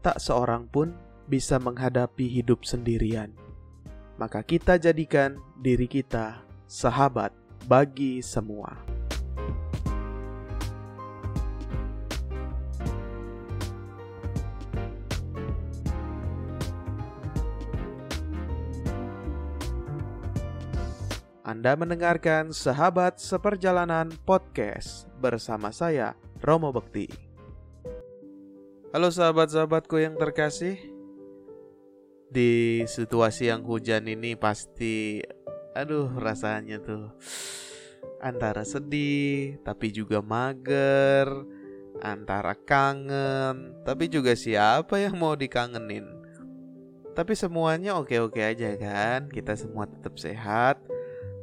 tak seorang pun bisa menghadapi hidup sendirian. Maka kita jadikan diri kita sahabat bagi semua. Anda mendengarkan Sahabat Seperjalanan Podcast bersama saya, Romo Bekti. Halo sahabat-sahabatku yang terkasih. Di situasi yang hujan ini pasti aduh rasanya tuh antara sedih tapi juga mager, antara kangen, tapi juga siapa yang mau dikangenin. Tapi semuanya oke-oke aja kan? Kita semua tetap sehat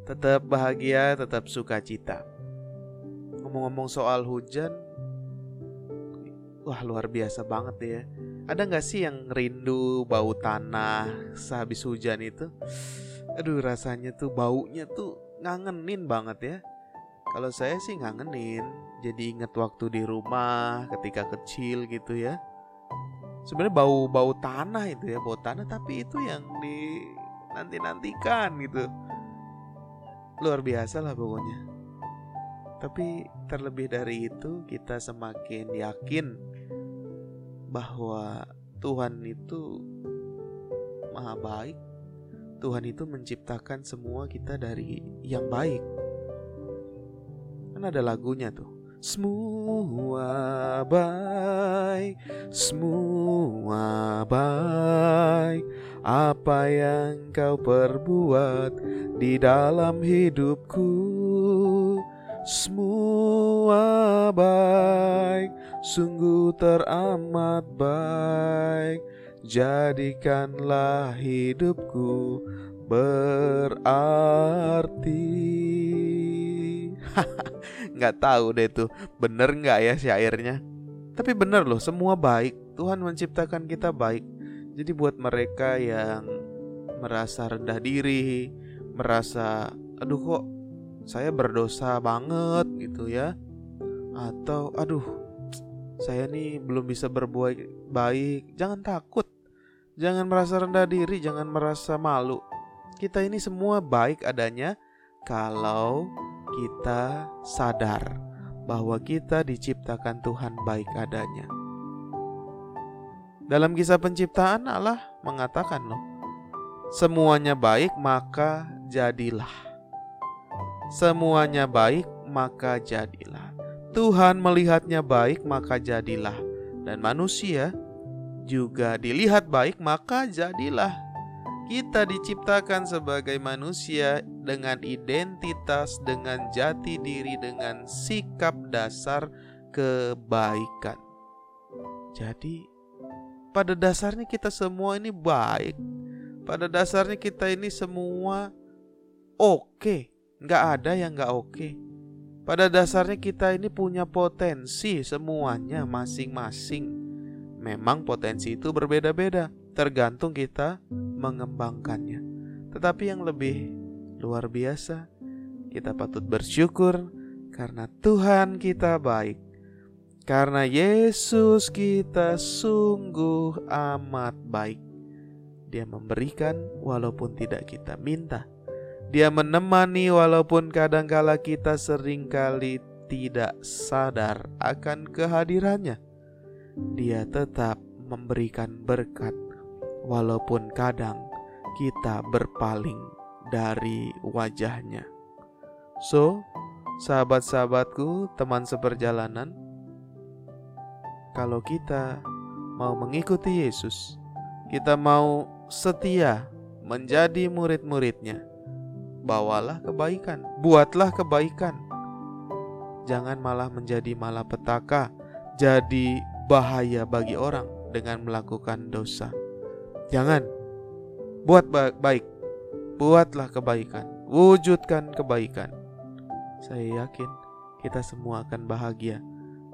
tetap bahagia, tetap sukacita. Ngomong-ngomong soal hujan, wah luar biasa banget ya. Ada nggak sih yang rindu bau tanah sehabis hujan itu? Aduh rasanya tuh baunya tuh ngangenin banget ya. Kalau saya sih ngangenin, jadi inget waktu di rumah ketika kecil gitu ya. Sebenarnya bau bau tanah itu ya, bau tanah tapi itu yang di nanti nantikan gitu luar biasa lah pokoknya. Tapi terlebih dari itu kita semakin yakin bahwa Tuhan itu maha baik. Tuhan itu menciptakan semua kita dari yang baik. Kan ada lagunya tuh. Semua baik, semua baik apa yang kau perbuat di dalam hidupku semua baik sungguh teramat baik. Jadikanlah hidupku berarti. Nggak tahu deh tuh bener nggak ya syairnya tapi bener loh semua baik. Tuhan menciptakan kita baik. Jadi buat mereka yang merasa rendah diri, merasa aduh kok saya berdosa banget gitu ya. Atau aduh saya nih belum bisa berbuat baik. Jangan takut. Jangan merasa rendah diri, jangan merasa malu. Kita ini semua baik adanya kalau kita sadar bahwa kita diciptakan Tuhan baik adanya. Dalam kisah penciptaan Allah mengatakan loh, semuanya baik maka jadilah. Semuanya baik maka jadilah. Tuhan melihatnya baik maka jadilah. Dan manusia juga dilihat baik maka jadilah. Kita diciptakan sebagai manusia dengan identitas, dengan jati diri, dengan sikap dasar kebaikan. Jadi pada dasarnya kita semua ini baik. Pada dasarnya kita ini semua oke. Okay. Nggak ada yang nggak oke. Pada dasarnya kita ini punya potensi semuanya masing-masing. Memang potensi itu berbeda-beda, tergantung kita mengembangkannya. Tetapi yang lebih luar biasa, kita patut bersyukur karena Tuhan kita baik karena Yesus kita sungguh amat baik. Dia memberikan walaupun tidak kita minta. Dia menemani walaupun kadangkala kita sering kali tidak sadar akan kehadirannya. Dia tetap memberikan berkat walaupun kadang kita berpaling dari wajahnya. So, sahabat-sahabatku, teman seperjalanan, kalau kita mau mengikuti Yesus, kita mau setia menjadi murid-muridnya, bawalah kebaikan, buatlah kebaikan. Jangan malah menjadi malapetaka, jadi bahaya bagi orang dengan melakukan dosa. Jangan buat baik, buatlah kebaikan, wujudkan kebaikan. Saya yakin kita semua akan bahagia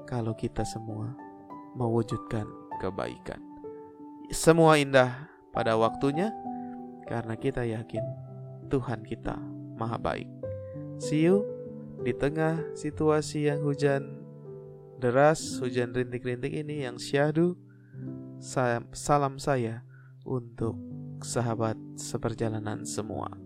kalau kita semua mewujudkan kebaikan. Semua indah pada waktunya karena kita yakin Tuhan kita maha baik. See you di tengah situasi yang hujan deras, hujan rintik-rintik ini yang syahdu. salam saya untuk sahabat seperjalanan semua.